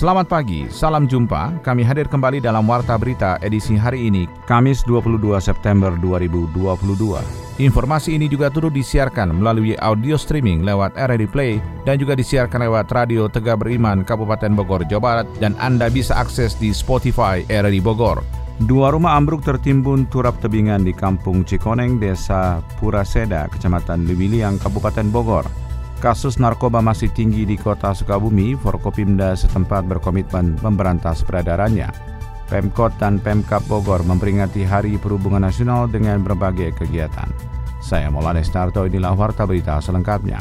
Selamat pagi, salam jumpa. Kami hadir kembali dalam Warta Berita edisi hari ini, Kamis 22 September 2022. Informasi ini juga turut disiarkan melalui audio streaming lewat RRI Play dan juga disiarkan lewat Radio Tegak Beriman Kabupaten Bogor, Jawa Barat dan Anda bisa akses di Spotify RRI Bogor. Dua rumah ambruk tertimbun turap tebingan di Kampung Cikoneng, Desa Puraseda, Kecamatan Liwiliang, Kabupaten Bogor. Kasus narkoba masih tinggi di kota Sukabumi, Forkopimda setempat berkomitmen memberantas peredarannya. Pemkot dan Pemkap Bogor memperingati Hari Perhubungan Nasional dengan berbagai kegiatan. Saya Maulana Starto, inilah Warta Berita selengkapnya.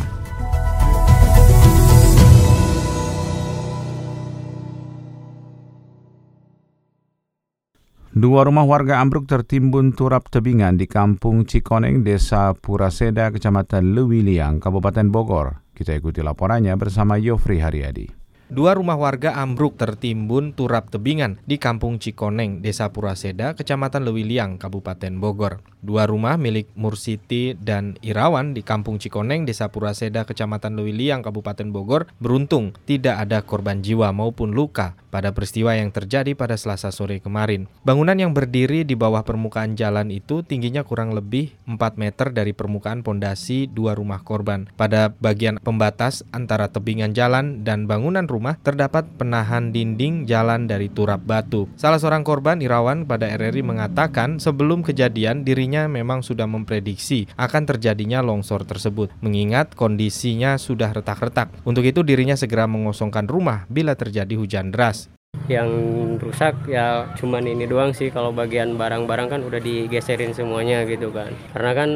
Dua rumah warga ambruk tertimbun turap tebingan di Kampung Cikoneng, Desa Puraseda, Kecamatan Lewiliang, Kabupaten Bogor. Kita ikuti laporannya bersama Yofri Haryadi. Dua rumah warga ambruk tertimbun turap tebingan di Kampung Cikoneng, Desa Puraseda, Kecamatan Lewiliang, Kabupaten Bogor. Dua rumah milik Mursiti dan Irawan di Kampung Cikoneng, Desa Puraseda, Kecamatan Lewiliang, Kabupaten Bogor, beruntung tidak ada korban jiwa maupun luka pada peristiwa yang terjadi pada Selasa sore kemarin. Bangunan yang berdiri di bawah permukaan jalan itu tingginya kurang lebih 4 meter dari permukaan pondasi dua rumah korban. Pada bagian pembatas antara tebingan jalan dan bangunan rumah terdapat penahan dinding jalan dari turap batu. Salah seorang korban Irawan pada RRI mengatakan sebelum kejadian dirinya dirinya memang sudah memprediksi akan terjadinya longsor tersebut, mengingat kondisinya sudah retak-retak. Untuk itu dirinya segera mengosongkan rumah bila terjadi hujan deras. Yang rusak ya cuman ini doang sih kalau bagian barang-barang kan udah digeserin semuanya gitu kan. Karena kan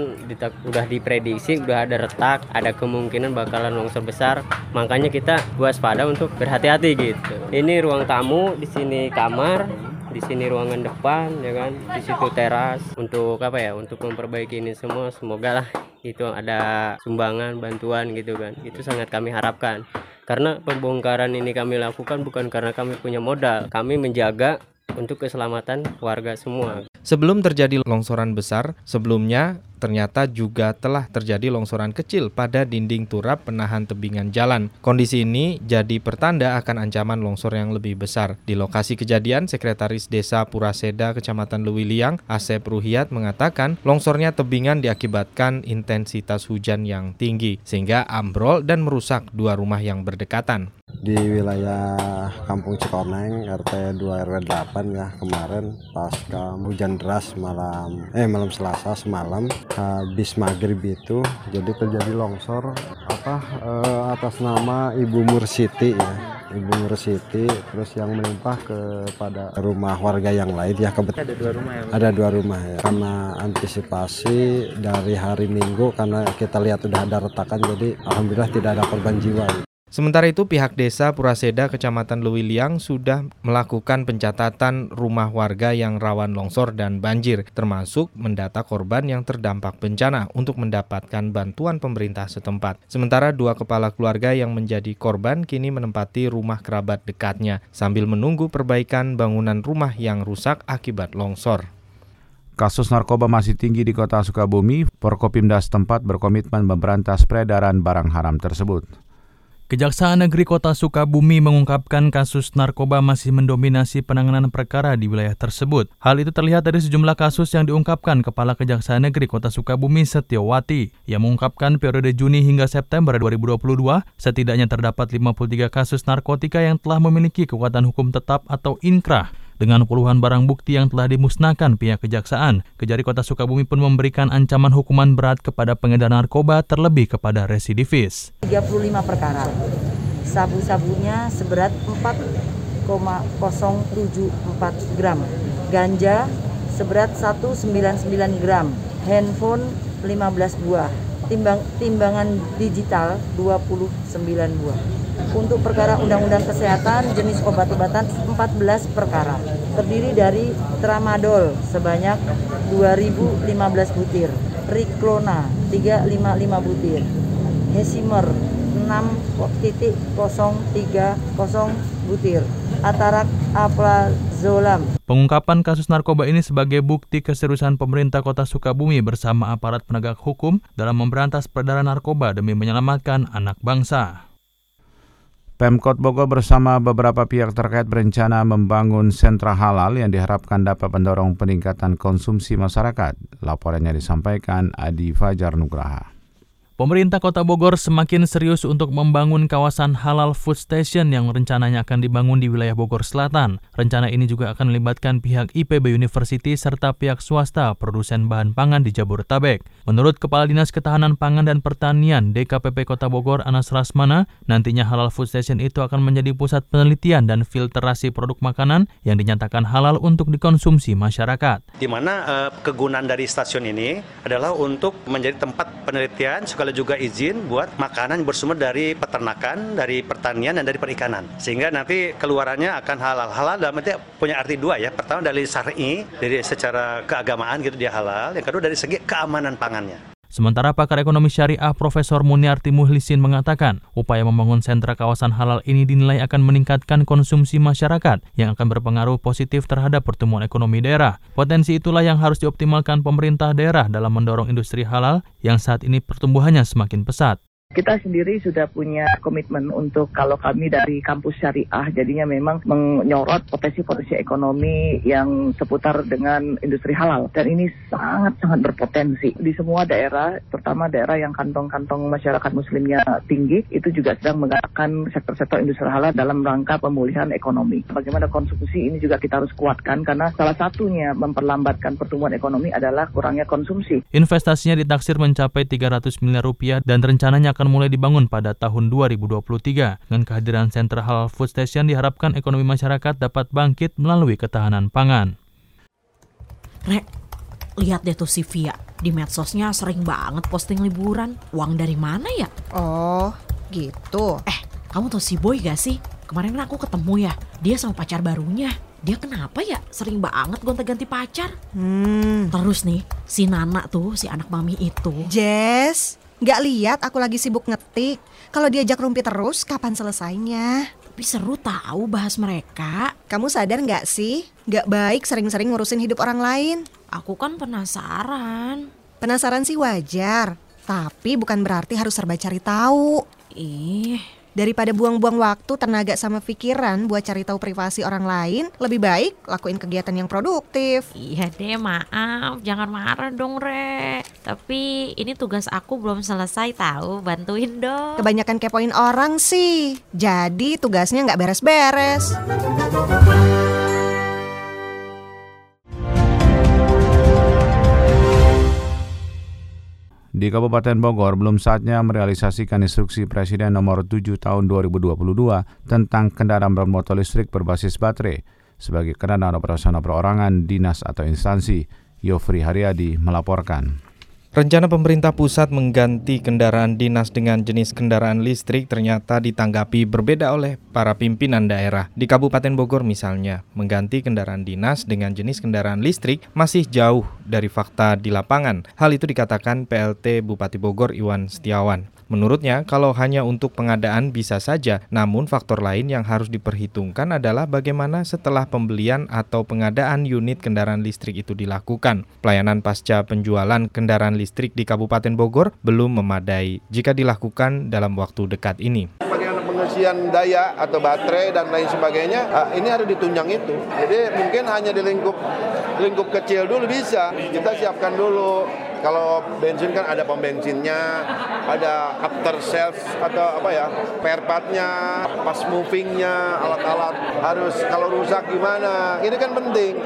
udah diprediksi udah ada retak, ada kemungkinan bakalan longsor besar. Makanya kita waspada untuk berhati-hati gitu. Ini ruang tamu, di sini kamar, di sini ruangan depan ya kan? Di situ teras. Untuk apa ya? Untuk memperbaiki ini semua semoga lah itu ada sumbangan bantuan gitu kan. Itu sangat kami harapkan. Karena pembongkaran ini kami lakukan bukan karena kami punya modal. Kami menjaga untuk keselamatan warga semua sebelum terjadi longsoran besar sebelumnya ternyata juga telah terjadi longsoran kecil pada dinding turap penahan tebingan jalan. Kondisi ini jadi pertanda akan ancaman longsor yang lebih besar. Di lokasi kejadian, Sekretaris Desa Puraseda, Kecamatan Lewiliang, Asep Ruhiat mengatakan longsornya tebingan diakibatkan intensitas hujan yang tinggi, sehingga ambrol dan merusak dua rumah yang berdekatan di wilayah Kampung Cikoneng RT 2 RW 8 ya kemarin pasca hujan deras malam eh malam Selasa semalam habis maghrib itu jadi terjadi longsor apa eh, atas nama Ibu Mursiti ya. Ibu Mursiti terus yang melimpah kepada rumah warga yang lain ya kebetulan ada dua rumah ya ada dua rumah ya. Karena antisipasi dari hari Minggu karena kita lihat sudah ada retakan jadi alhamdulillah tidak ada korban jiwa Sementara itu pihak desa Puraseda Kecamatan Lewiliang sudah melakukan pencatatan rumah warga yang rawan longsor dan banjir termasuk mendata korban yang terdampak bencana untuk mendapatkan bantuan pemerintah setempat. Sementara dua kepala keluarga yang menjadi korban kini menempati rumah kerabat dekatnya sambil menunggu perbaikan bangunan rumah yang rusak akibat longsor. Kasus narkoba masih tinggi di kota Sukabumi, Forkopimda setempat berkomitmen memberantas peredaran barang haram tersebut. Kejaksaan Negeri Kota Sukabumi mengungkapkan kasus narkoba masih mendominasi penanganan perkara di wilayah tersebut. Hal itu terlihat dari sejumlah kasus yang diungkapkan Kepala Kejaksaan Negeri Kota Sukabumi Setiawati yang mengungkapkan periode Juni hingga September 2022 setidaknya terdapat 53 kasus narkotika yang telah memiliki kekuatan hukum tetap atau inkrah dengan puluhan barang bukti yang telah dimusnahkan pihak kejaksaan, Kejari Kota Sukabumi pun memberikan ancaman hukuman berat kepada pengedar narkoba terlebih kepada residivis. 35 perkara. Sabu-sabunya seberat 4,074 gram. Ganja seberat 199 gram. Handphone 15 buah. Timbang, timbangan digital 29 buah. Untuk perkara undang-undang kesehatan jenis obat-obatan 14 perkara. Terdiri dari tramadol sebanyak 2015 butir, Riklona 355 butir, Hesimer 6.030 butir, Atarak Aplazolam. Pengungkapan kasus narkoba ini sebagai bukti keseriusan pemerintah kota Sukabumi bersama aparat penegak hukum dalam memberantas peredaran narkoba demi menyelamatkan anak bangsa. Pemkot Bogor bersama beberapa pihak terkait berencana membangun sentra halal yang diharapkan dapat mendorong peningkatan konsumsi masyarakat. Laporannya disampaikan Adi Fajar Nugraha. Pemerintah Kota Bogor semakin serius untuk membangun kawasan halal food station yang rencananya akan dibangun di wilayah Bogor Selatan. Rencana ini juga akan melibatkan pihak IPB University serta pihak swasta produsen bahan pangan di Jabodetabek. Menurut Kepala Dinas Ketahanan Pangan dan Pertanian DKPP Kota Bogor Anas Rasmana, nantinya halal food station itu akan menjadi pusat penelitian dan filterasi produk makanan yang dinyatakan halal untuk dikonsumsi masyarakat. Di mana uh, kegunaan dari stasiun ini adalah untuk menjadi tempat penelitian sekali juga izin buat makanan yang bersumber dari peternakan, dari pertanian dan dari perikanan. Sehingga nanti keluarannya akan halal. Halal dalam arti punya arti dua ya. Pertama dari syar'i, dari secara keagamaan gitu dia halal. Yang kedua dari segi keamanan pangannya. Sementara pakar ekonomi syariah Profesor Muniarti Muhlisin mengatakan, upaya membangun sentra kawasan halal ini dinilai akan meningkatkan konsumsi masyarakat yang akan berpengaruh positif terhadap pertumbuhan ekonomi daerah. Potensi itulah yang harus dioptimalkan pemerintah daerah dalam mendorong industri halal yang saat ini pertumbuhannya semakin pesat. Kita sendiri sudah punya komitmen untuk kalau kami dari kampus syariah jadinya memang menyorot potensi-potensi ekonomi yang seputar dengan industri halal dan ini sangat-sangat berpotensi di semua daerah terutama daerah yang kantong-kantong masyarakat muslimnya tinggi itu juga sedang menggerakkan sektor-sektor industri halal dalam rangka pemulihan ekonomi. Bagaimana konsumsi ini juga kita harus kuatkan karena salah satunya memperlambatkan pertumbuhan ekonomi adalah kurangnya konsumsi. Investasinya ditaksir mencapai 300 miliar rupiah dan rencananya akan akan mulai dibangun pada tahun 2023. Dengan kehadiran sentra halal food station diharapkan ekonomi masyarakat dapat bangkit melalui ketahanan pangan. Rek, lihat deh tuh si Via. Di medsosnya sering banget posting liburan. Uang dari mana ya? Oh, gitu. Eh, kamu tau si Boy gak sih? Kemarin aku ketemu ya, dia sama pacar barunya. Dia kenapa ya? Sering banget gonta-ganti pacar. Hmm. Terus nih, si Nana tuh, si anak mami itu. Jess, Gak lihat aku lagi sibuk ngetik. Kalau diajak rumpi terus, kapan selesainya? Tapi seru tahu bahas mereka. Kamu sadar gak sih? Gak baik sering-sering ngurusin hidup orang lain. Aku kan penasaran. Penasaran sih wajar. Tapi bukan berarti harus serba cari tahu. Ih, Daripada buang-buang waktu, tenaga sama pikiran buat cari tahu privasi orang lain, lebih baik lakuin kegiatan yang produktif. Iya deh, maaf. Jangan marah dong, Re. Tapi ini tugas aku belum selesai tahu. Bantuin dong. Kebanyakan kepoin orang sih. Jadi tugasnya nggak beres-beres. Di Kabupaten Bogor belum saatnya merealisasikan instruksi Presiden nomor 7 tahun 2022 tentang kendaraan bermotor listrik berbasis baterai sebagai kendaraan operasional perorangan, dinas atau instansi. Yofri Haryadi melaporkan. Rencana pemerintah pusat mengganti kendaraan dinas dengan jenis kendaraan listrik ternyata ditanggapi berbeda oleh para pimpinan daerah. Di Kabupaten Bogor misalnya, mengganti kendaraan dinas dengan jenis kendaraan listrik masih jauh dari fakta di lapangan. Hal itu dikatakan PLT Bupati Bogor Iwan Setiawan. Menurutnya, kalau hanya untuk pengadaan bisa saja, namun faktor lain yang harus diperhitungkan adalah bagaimana setelah pembelian atau pengadaan unit kendaraan listrik itu dilakukan. Pelayanan pasca penjualan kendaraan listrik di Kabupaten Bogor belum memadai jika dilakukan dalam waktu dekat ini. Pengisian daya atau baterai dan lain sebagainya ini harus ditunjang itu. Jadi mungkin hanya di lingkup lingkup kecil dulu bisa. Kita siapkan dulu kalau bensin kan ada pom bensinnya, ada after sales atau apa ya, spare partnya, pas movingnya, alat-alat harus kalau rusak gimana. Ini kan penting.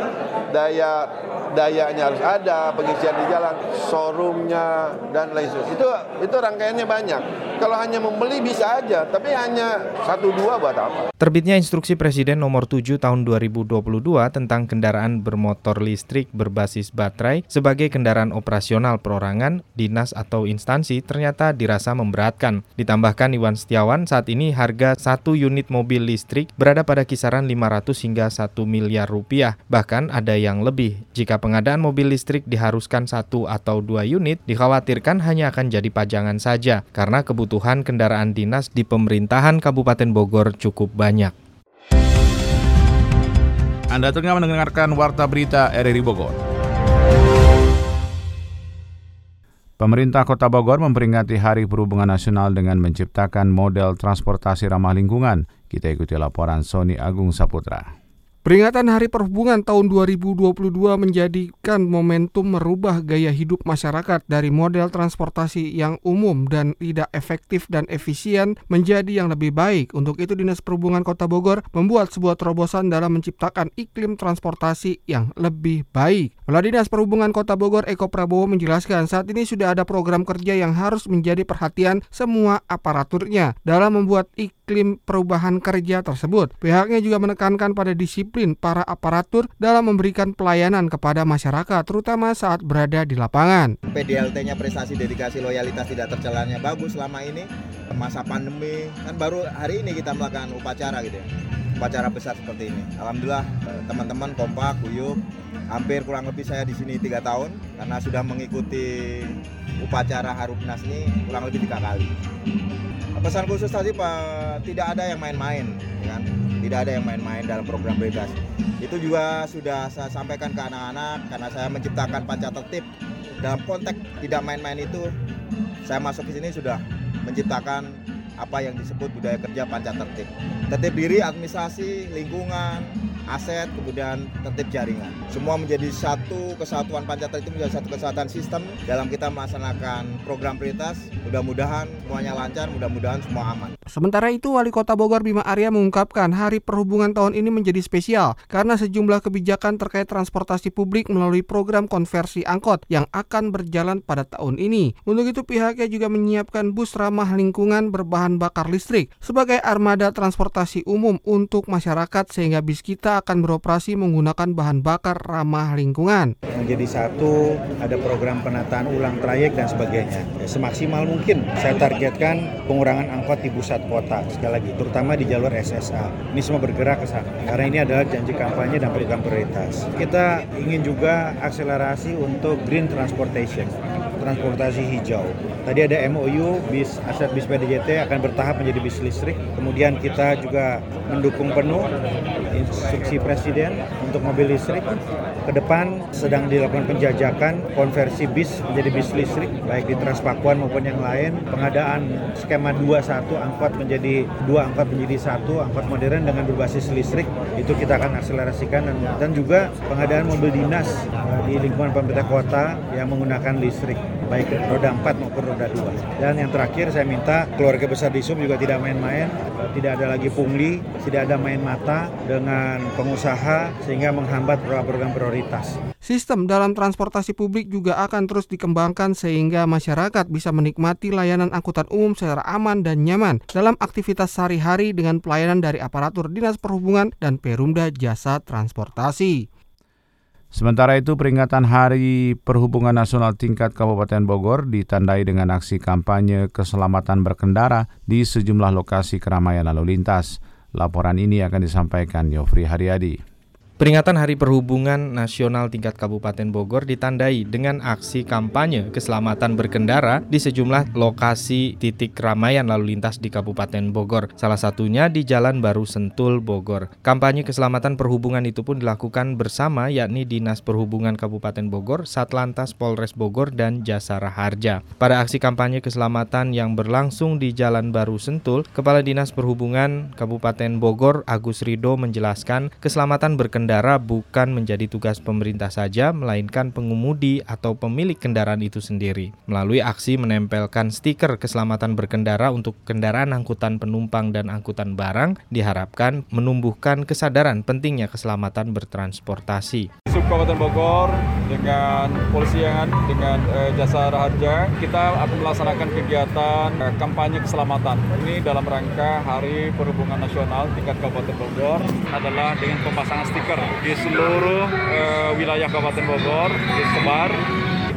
Daya dayanya harus ada, pengisian di jalan, showroomnya dan lain sebagainya. Itu itu rangkaiannya banyak. Kalau hanya membeli bisa aja, tapi hanya satu dua buat apa? Terbitnya instruksi Presiden nomor 7 tahun 2022 tentang kendaraan bermotor listrik berbasis baterai sebagai kendaraan operasional perorangan, dinas atau instansi ternyata dirasa memberatkan. Ditambahkan Iwan Setiawan saat ini harga satu unit mobil listrik berada pada kisaran 500 hingga 1 miliar rupiah. Bahkan ada yang lebih. Jika pengadaan mobil listrik diharuskan satu atau dua unit, dikhawatirkan hanya akan jadi pajangan saja karena kebutuhan kendaraan dinas di pemerintahan Kabupaten Bogor cukup banyak. Anda tengah mendengarkan Warta Berita RRI Bogor. Pemerintah Kota Bogor memperingati Hari Perhubungan Nasional dengan menciptakan model transportasi ramah lingkungan. Kita ikuti laporan Sony Agung Saputra. Peringatan Hari Perhubungan tahun 2022 menjadikan momentum merubah gaya hidup masyarakat dari model transportasi yang umum dan tidak efektif dan efisien menjadi yang lebih baik. Untuk itu Dinas Perhubungan Kota Bogor membuat sebuah terobosan dalam menciptakan iklim transportasi yang lebih baik. Kepala Dinas Perhubungan Kota Bogor Eko Prabowo menjelaskan saat ini sudah ada program kerja yang harus menjadi perhatian semua aparaturnya dalam membuat iklim perubahan kerja tersebut. Pihaknya juga menekankan pada disiplin para aparatur dalam memberikan pelayanan kepada masyarakat, terutama saat berada di lapangan. PDLT-nya prestasi dedikasi loyalitas tidak tercelanya bagus selama ini. Masa pandemi, kan baru hari ini kita melakukan upacara gitu ya. Upacara besar seperti ini. Alhamdulillah eh, teman-teman kompak, kuyup. Hampir kurang lebih saya di sini tiga tahun karena sudah mengikuti upacara Harupnas ini kurang lebih tiga kali. Pesan khusus tadi Pak, tidak ada yang main-main, ya kan? tidak ada yang main-main dalam program bebas. Itu juga sudah saya sampaikan ke anak-anak karena saya menciptakan panca tertib dalam konteks tidak main-main itu. Saya masuk ke sini sudah menciptakan apa yang disebut budaya kerja panca tertib. Tertib diri, administrasi, lingkungan, aset, kemudian tertib jaringan. Semua menjadi satu kesatuan panca tertib menjadi satu kesatuan sistem dalam kita melaksanakan program prioritas. Mudah-mudahan semuanya lancar, mudah-mudahan semua aman. Sementara itu, Wali Kota Bogor Bima Arya mengungkapkan Hari Perhubungan tahun ini menjadi spesial karena sejumlah kebijakan terkait transportasi publik melalui program konversi angkot yang akan berjalan pada tahun ini. Untuk itu pihaknya juga menyiapkan bus ramah lingkungan berbahan bakar listrik sebagai armada transportasi umum untuk masyarakat sehingga bis kita akan beroperasi menggunakan bahan bakar ramah lingkungan. Menjadi satu, ada program penataan ulang trayek dan sebagainya. Ya, semaksimal mungkin saya targetkan pengurangan angkot di pusat kota, sekali lagi, terutama di jalur SSA. Ini semua bergerak ke sana, karena ini adalah janji kampanye dan program prioritas. Kita ingin juga akselerasi untuk green transportation transportasi hijau. Tadi ada MOU bis aset bis PDJT akan bertahap menjadi bis listrik. Kemudian kita juga mendukung penuh instruksi Presiden untuk mobil listrik. Ke depan sedang dilakukan penjajakan konversi bis menjadi bis listrik baik di Transpakuan maupun yang lain. Pengadaan skema 21 angkot menjadi dua angkot menjadi satu angkot modern dengan berbasis listrik itu kita akan akselerasikan dan, dan juga pengadaan mobil dinas di lingkungan pemerintah kota yang menggunakan listrik baik roda 4 maupun roda 2. Dan yang terakhir saya minta keluarga besar di SUB juga tidak main-main, tidak ada lagi pungli, tidak ada main mata dengan pengusaha sehingga menghambat program-program prioritas. Sistem dalam transportasi publik juga akan terus dikembangkan sehingga masyarakat bisa menikmati layanan angkutan umum secara aman dan nyaman dalam aktivitas sehari-hari dengan pelayanan dari aparatur Dinas Perhubungan dan Perumda Jasa Transportasi. Sementara itu peringatan Hari Perhubungan Nasional tingkat Kabupaten Bogor ditandai dengan aksi kampanye keselamatan berkendara di sejumlah lokasi keramaian lalu lintas. Laporan ini akan disampaikan Yofri Haryadi. Peringatan Hari Perhubungan Nasional tingkat Kabupaten Bogor ditandai dengan aksi kampanye keselamatan berkendara di sejumlah lokasi titik keramaian lalu lintas di Kabupaten Bogor. Salah satunya di Jalan Baru Sentul, Bogor. Kampanye keselamatan perhubungan itu pun dilakukan bersama yakni Dinas Perhubungan Kabupaten Bogor, Satlantas Polres Bogor, dan Jasara Harja. Pada aksi kampanye keselamatan yang berlangsung di Jalan Baru Sentul, Kepala Dinas Perhubungan Kabupaten Bogor Agus Rido menjelaskan keselamatan berkendara berkendara bukan menjadi tugas pemerintah saja, melainkan pengemudi atau pemilik kendaraan itu sendiri. Melalui aksi menempelkan stiker keselamatan berkendara untuk kendaraan angkutan penumpang dan angkutan barang, diharapkan menumbuhkan kesadaran pentingnya keselamatan bertransportasi. Kabupaten Bogor dengan polisian dengan eh, jasa raharja kita akan melaksanakan kegiatan eh, kampanye keselamatan. Ini dalam rangka Hari Perhubungan Nasional tingkat Kabupaten Bogor adalah dengan pemasangan stiker di seluruh uh, wilayah Kabupaten Bogor disebar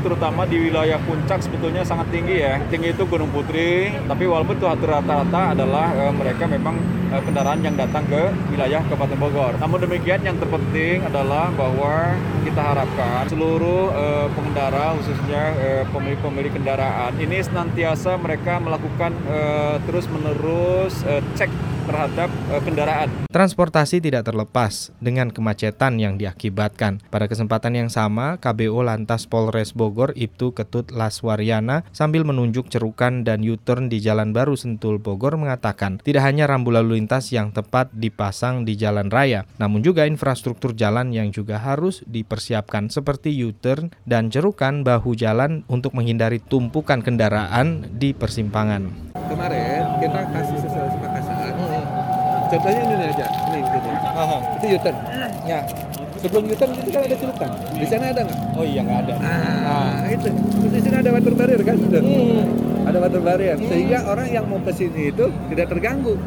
terutama di wilayah puncak sebetulnya sangat tinggi ya. Tinggi itu Gunung Putri, tapi walaupun itu rata-rata adalah e, mereka memang e, kendaraan yang datang ke wilayah Kabupaten Bogor. Namun demikian yang terpenting adalah bahwa kita harapkan seluruh e, pengendara khususnya pemilik-pemilik kendaraan ini senantiasa mereka melakukan terus-menerus cek terhadap uh, kendaraan. Transportasi tidak terlepas dengan kemacetan yang diakibatkan. Pada kesempatan yang sama, KBO Lantas Polres Bogor Ibtu Ketut Laswaryana sambil menunjuk cerukan dan U-turn di Jalan Baru Sentul Bogor mengatakan tidak hanya rambu lalu lintas yang tepat dipasang di jalan raya, namun juga infrastruktur jalan yang juga harus dipersiapkan seperti U-turn dan cerukan bahu jalan untuk menghindari tumpukan kendaraan di persimpangan. Kemarin kita kasih Makassar. Contohnya ini aja, ini gitu. Itu U-turn. Ya. Sebelum U-turn itu kan ada celukan. Di sana ada nggak? Oh iya nggak ada. Nah, itu. Di sini ada water barrier kan? Hmm. Ada water barrier. Sehingga orang yang mau ke sini itu tidak terganggu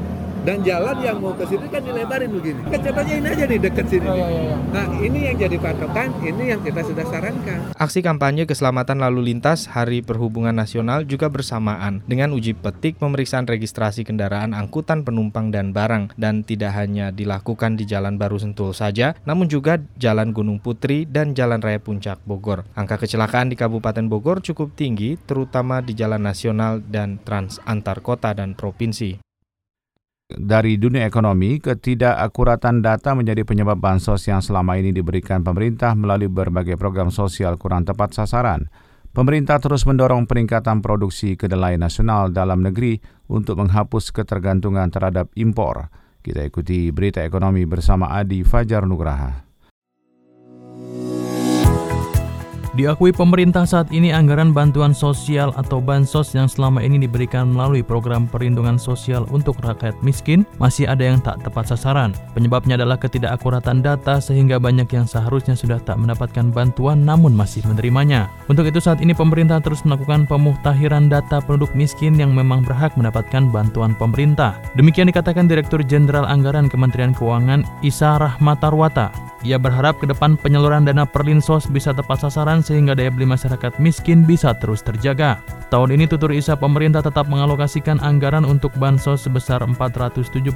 dan jalan yang mau ke sini kan dilebarin begini. Kecepatnya ini aja nih dekat sini. Oh, iya, iya. Nah ini yang jadi patokan, ini yang kita sudah sarankan. Aksi kampanye keselamatan lalu lintas Hari Perhubungan Nasional juga bersamaan dengan uji petik pemeriksaan registrasi kendaraan angkutan penumpang dan barang dan tidak hanya dilakukan di Jalan Baru Sentul saja, namun juga Jalan Gunung Putri dan Jalan Raya Puncak Bogor. Angka kecelakaan di Kabupaten Bogor cukup tinggi, terutama di jalan nasional dan trans antar kota dan provinsi dari dunia ekonomi, ketidakakuratan data menjadi penyebab bansos yang selama ini diberikan pemerintah melalui berbagai program sosial kurang tepat sasaran. Pemerintah terus mendorong peningkatan produksi kedelai nasional dalam negeri untuk menghapus ketergantungan terhadap impor. Kita ikuti berita ekonomi bersama Adi Fajar Nugraha. Diakui pemerintah saat ini anggaran bantuan sosial atau bansos yang selama ini diberikan melalui program perlindungan sosial untuk rakyat miskin masih ada yang tak tepat sasaran. Penyebabnya adalah ketidakakuratan data sehingga banyak yang seharusnya sudah tak mendapatkan bantuan namun masih menerimanya. Untuk itu saat ini pemerintah terus melakukan pemuktahiran data penduduk miskin yang memang berhak mendapatkan bantuan pemerintah. Demikian dikatakan Direktur Jenderal Anggaran Kementerian Keuangan Isa Rahmatarwata. Ia berharap ke depan penyaluran dana perlinsos bisa tepat sasaran sehingga daya beli masyarakat miskin bisa terus terjaga. Tahun ini tutur Isa pemerintah tetap mengalokasikan anggaran untuk bansos sebesar 479,1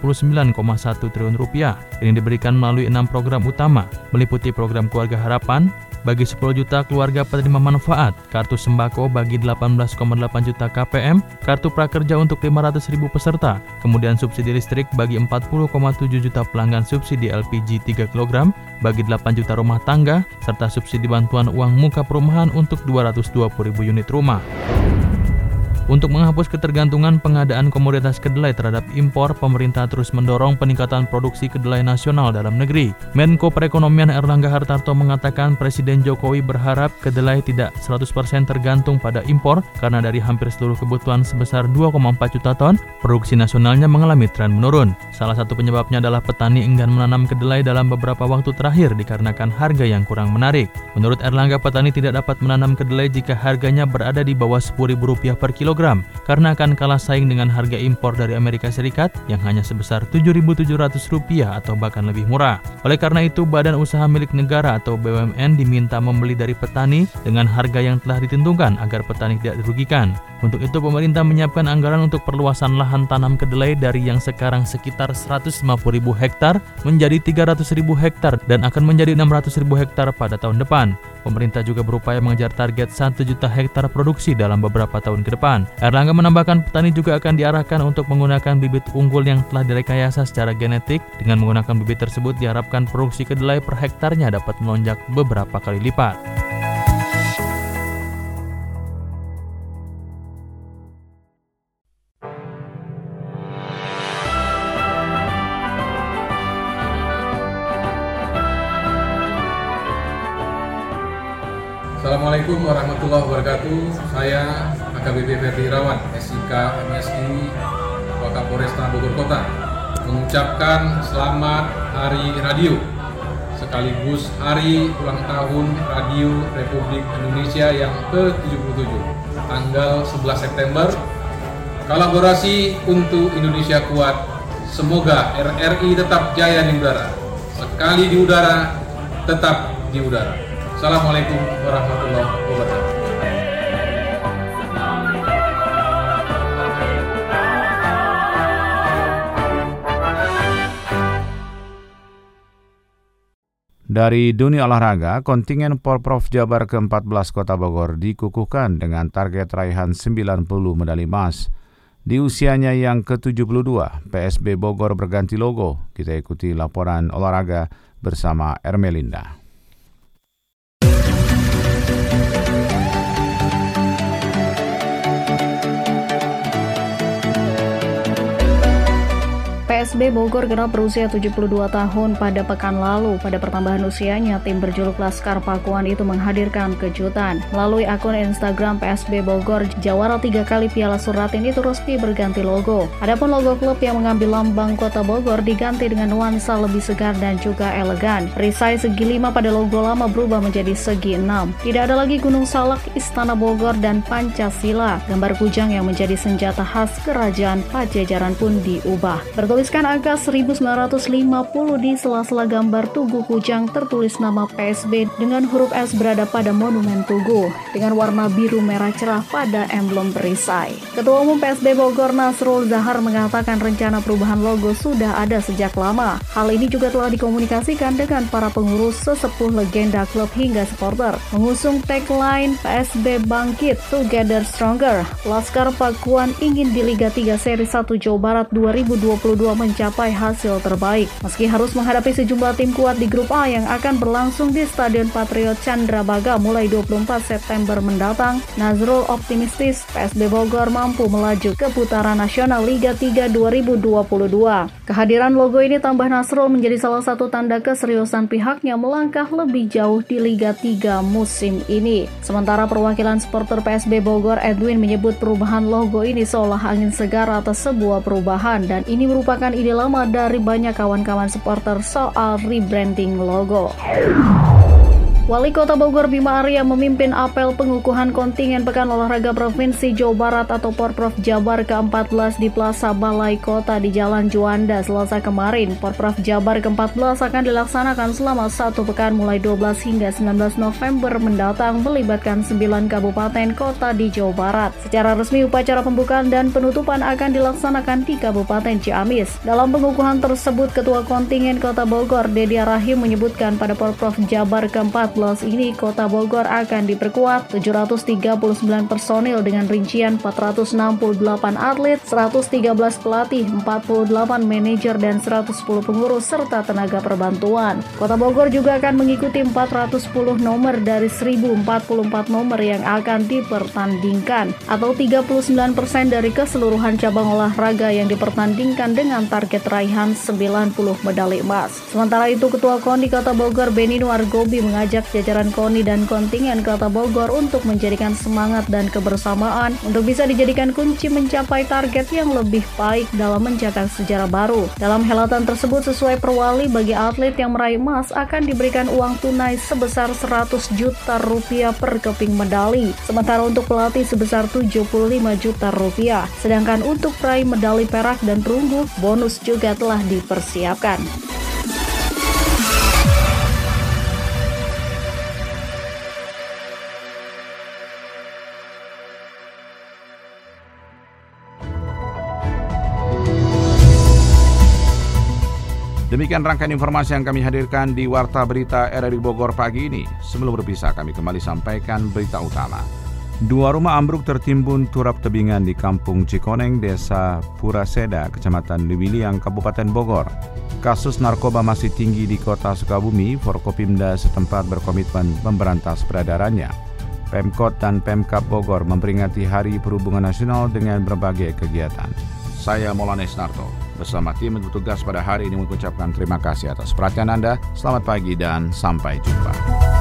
triliun rupiah. Ini diberikan melalui enam program utama, meliputi program Keluarga Harapan, bagi 10 juta keluarga penerima manfaat, kartu sembako bagi 18,8 juta KPM, kartu prakerja untuk 500 ribu peserta, kemudian subsidi listrik bagi 40,7 juta pelanggan subsidi LPG 3 kg, bagi 8 juta rumah tangga, serta subsidi bantuan uang muka perumahan untuk 220 ribu unit rumah. Untuk menghapus ketergantungan pengadaan komoditas kedelai terhadap impor, pemerintah terus mendorong peningkatan produksi kedelai nasional dalam negeri. Menko Perekonomian Erlangga Hartarto mengatakan Presiden Jokowi berharap kedelai tidak 100% tergantung pada impor karena dari hampir seluruh kebutuhan sebesar 2,4 juta ton, produksi nasionalnya mengalami tren menurun. Salah satu penyebabnya adalah petani enggan menanam kedelai dalam beberapa waktu terakhir dikarenakan harga yang kurang menarik. Menurut Erlangga, petani tidak dapat menanam kedelai jika harganya berada di bawah Rp10.000 per kilo karena akan kalah saing dengan harga impor dari Amerika Serikat yang hanya sebesar Rp7.700 atau bahkan lebih murah. Oleh karena itu, Badan Usaha Milik Negara atau BUMN diminta membeli dari petani dengan harga yang telah ditentukan agar petani tidak dirugikan. Untuk itu, pemerintah menyiapkan anggaran untuk perluasan lahan tanam kedelai dari yang sekarang sekitar 150.000 hektar menjadi 300.000 hektar dan akan menjadi 600.000 hektar pada tahun depan. Pemerintah juga berupaya mengejar target 1 juta hektar produksi dalam beberapa tahun ke depan. Erlangga menambahkan petani juga akan diarahkan untuk menggunakan bibit unggul yang telah direkayasa secara genetik. Dengan menggunakan bibit tersebut diharapkan produksi kedelai per hektarnya dapat melonjak beberapa kali lipat. Assalamualaikum warahmatullahi wabarakatuh. Saya AKBP Ferdi Irawan, SIK MSI Wakapolresta Bogor Kota, mengucapkan selamat Hari Radio sekaligus Hari Ulang Tahun Radio Republik Indonesia yang ke-77, tanggal 11 September. Kolaborasi untuk Indonesia kuat. Semoga RRI tetap jaya di udara. Sekali di udara, tetap di udara. Assalamualaikum warahmatullahi wabarakatuh. Dari dunia olahraga, kontingen Porprov Jabar ke-14 Kota Bogor dikukuhkan dengan target raihan 90 medali emas. Di usianya yang ke-72, PSB Bogor berganti logo. Kita ikuti laporan olahraga bersama Ermelinda. PSB Bogor genap berusia 72 tahun pada pekan lalu. Pada pertambahan usianya, tim berjuluk Laskar Pakuan itu menghadirkan kejutan. Melalui akun Instagram PSB Bogor, jawara tiga kali Piala Suratin itu resmi berganti logo. Adapun logo klub yang mengambil lambang kota Bogor diganti dengan nuansa lebih segar dan juga elegan. Perisai segi lima pada logo lama berubah menjadi segi enam. Tidak ada lagi Gunung Salak, Istana Bogor, dan Pancasila. Gambar kujang yang menjadi senjata khas kerajaan Pajajaran pun diubah. Bertulis Angka 1950 di sela-sela gambar Tugu Kujang tertulis nama PSB dengan huruf S berada pada monumen Tugu dengan warna biru merah cerah pada emblem perisai. Ketua Umum PSB Bogor Nasrul Zahar mengatakan rencana perubahan logo sudah ada sejak lama. Hal ini juga telah dikomunikasikan dengan para pengurus sesepuh legenda klub hingga supporter. Mengusung tagline PSB Bangkit Together Stronger, Laskar Pakuan ingin di Liga 3 Seri 1 Jawa Barat 2022 mencapai hasil terbaik. Meski harus menghadapi sejumlah tim kuat di grup A yang akan berlangsung di Stadion Patriot Chandrabaga mulai 24 September mendatang, Nazrul optimistis PSB Bogor mampu melaju ke putaran nasional Liga 3 2022. Kehadiran logo ini tambah Nasrul menjadi salah satu tanda keseriusan pihaknya melangkah lebih jauh di Liga 3 musim ini. Sementara perwakilan supporter PSB Bogor Edwin menyebut perubahan logo ini seolah angin segar atas sebuah perubahan dan ini merupakan merupakan lama dari banyak kawan-kawan supporter soal rebranding logo. Wali Kota Bogor Bima Arya memimpin apel pengukuhan kontingen Pekan Olahraga Provinsi Jawa Barat atau Porprov Jabar ke-14 di Plaza Balai Kota di Jalan Juanda Selasa kemarin. Porprov Jabar ke-14 akan dilaksanakan selama satu pekan mulai 12 hingga 19 November mendatang melibatkan 9 kabupaten kota di Jawa Barat. Secara resmi upacara pembukaan dan penutupan akan dilaksanakan di Kabupaten Ciamis. Dalam pengukuhan tersebut Ketua Kontingen Kota Bogor Dedi Rahim menyebutkan pada Porprov Jabar ke-14 ini Kota Bogor akan diperkuat 739 personil dengan rincian 468 atlet, 113 pelatih, 48 manajer dan 110 pengurus serta tenaga perbantuan. Kota Bogor juga akan mengikuti 410 nomor dari 1044 nomor yang akan dipertandingkan atau 39% dari keseluruhan cabang olahraga yang dipertandingkan dengan target raihan 90 medali emas. Sementara itu Ketua KONI Kota Bogor Benino Argobi mengajak jajaran KONI dan kontingen Kota Bogor untuk menjadikan semangat dan kebersamaan untuk bisa dijadikan kunci mencapai target yang lebih baik dalam mencetak sejarah baru. Dalam helatan tersebut sesuai perwali bagi atlet yang meraih emas akan diberikan uang tunai sebesar 100 juta rupiah per keping medali. Sementara untuk pelatih sebesar 75 juta rupiah. Sedangkan untuk peraih medali perak dan perunggu, bonus juga telah dipersiapkan. Demikian rangkaian informasi yang kami hadirkan di Warta Berita RRI Bogor pagi ini. Sebelum berpisah, kami kembali sampaikan berita utama. Dua rumah ambruk tertimbun turap tebingan di Kampung Cikoneng, Desa Puraseda, Kecamatan Liwiliang, Kabupaten Bogor. Kasus narkoba masih tinggi di kota Sukabumi, Forkopimda setempat berkomitmen memberantas peredarannya. Pemkot dan Pemkap Bogor memperingati Hari Perhubungan Nasional dengan berbagai kegiatan. Saya Molanes Narto bersama tim bertugas pada hari ini mengucapkan terima kasih atas perhatian Anda. Selamat pagi dan sampai jumpa.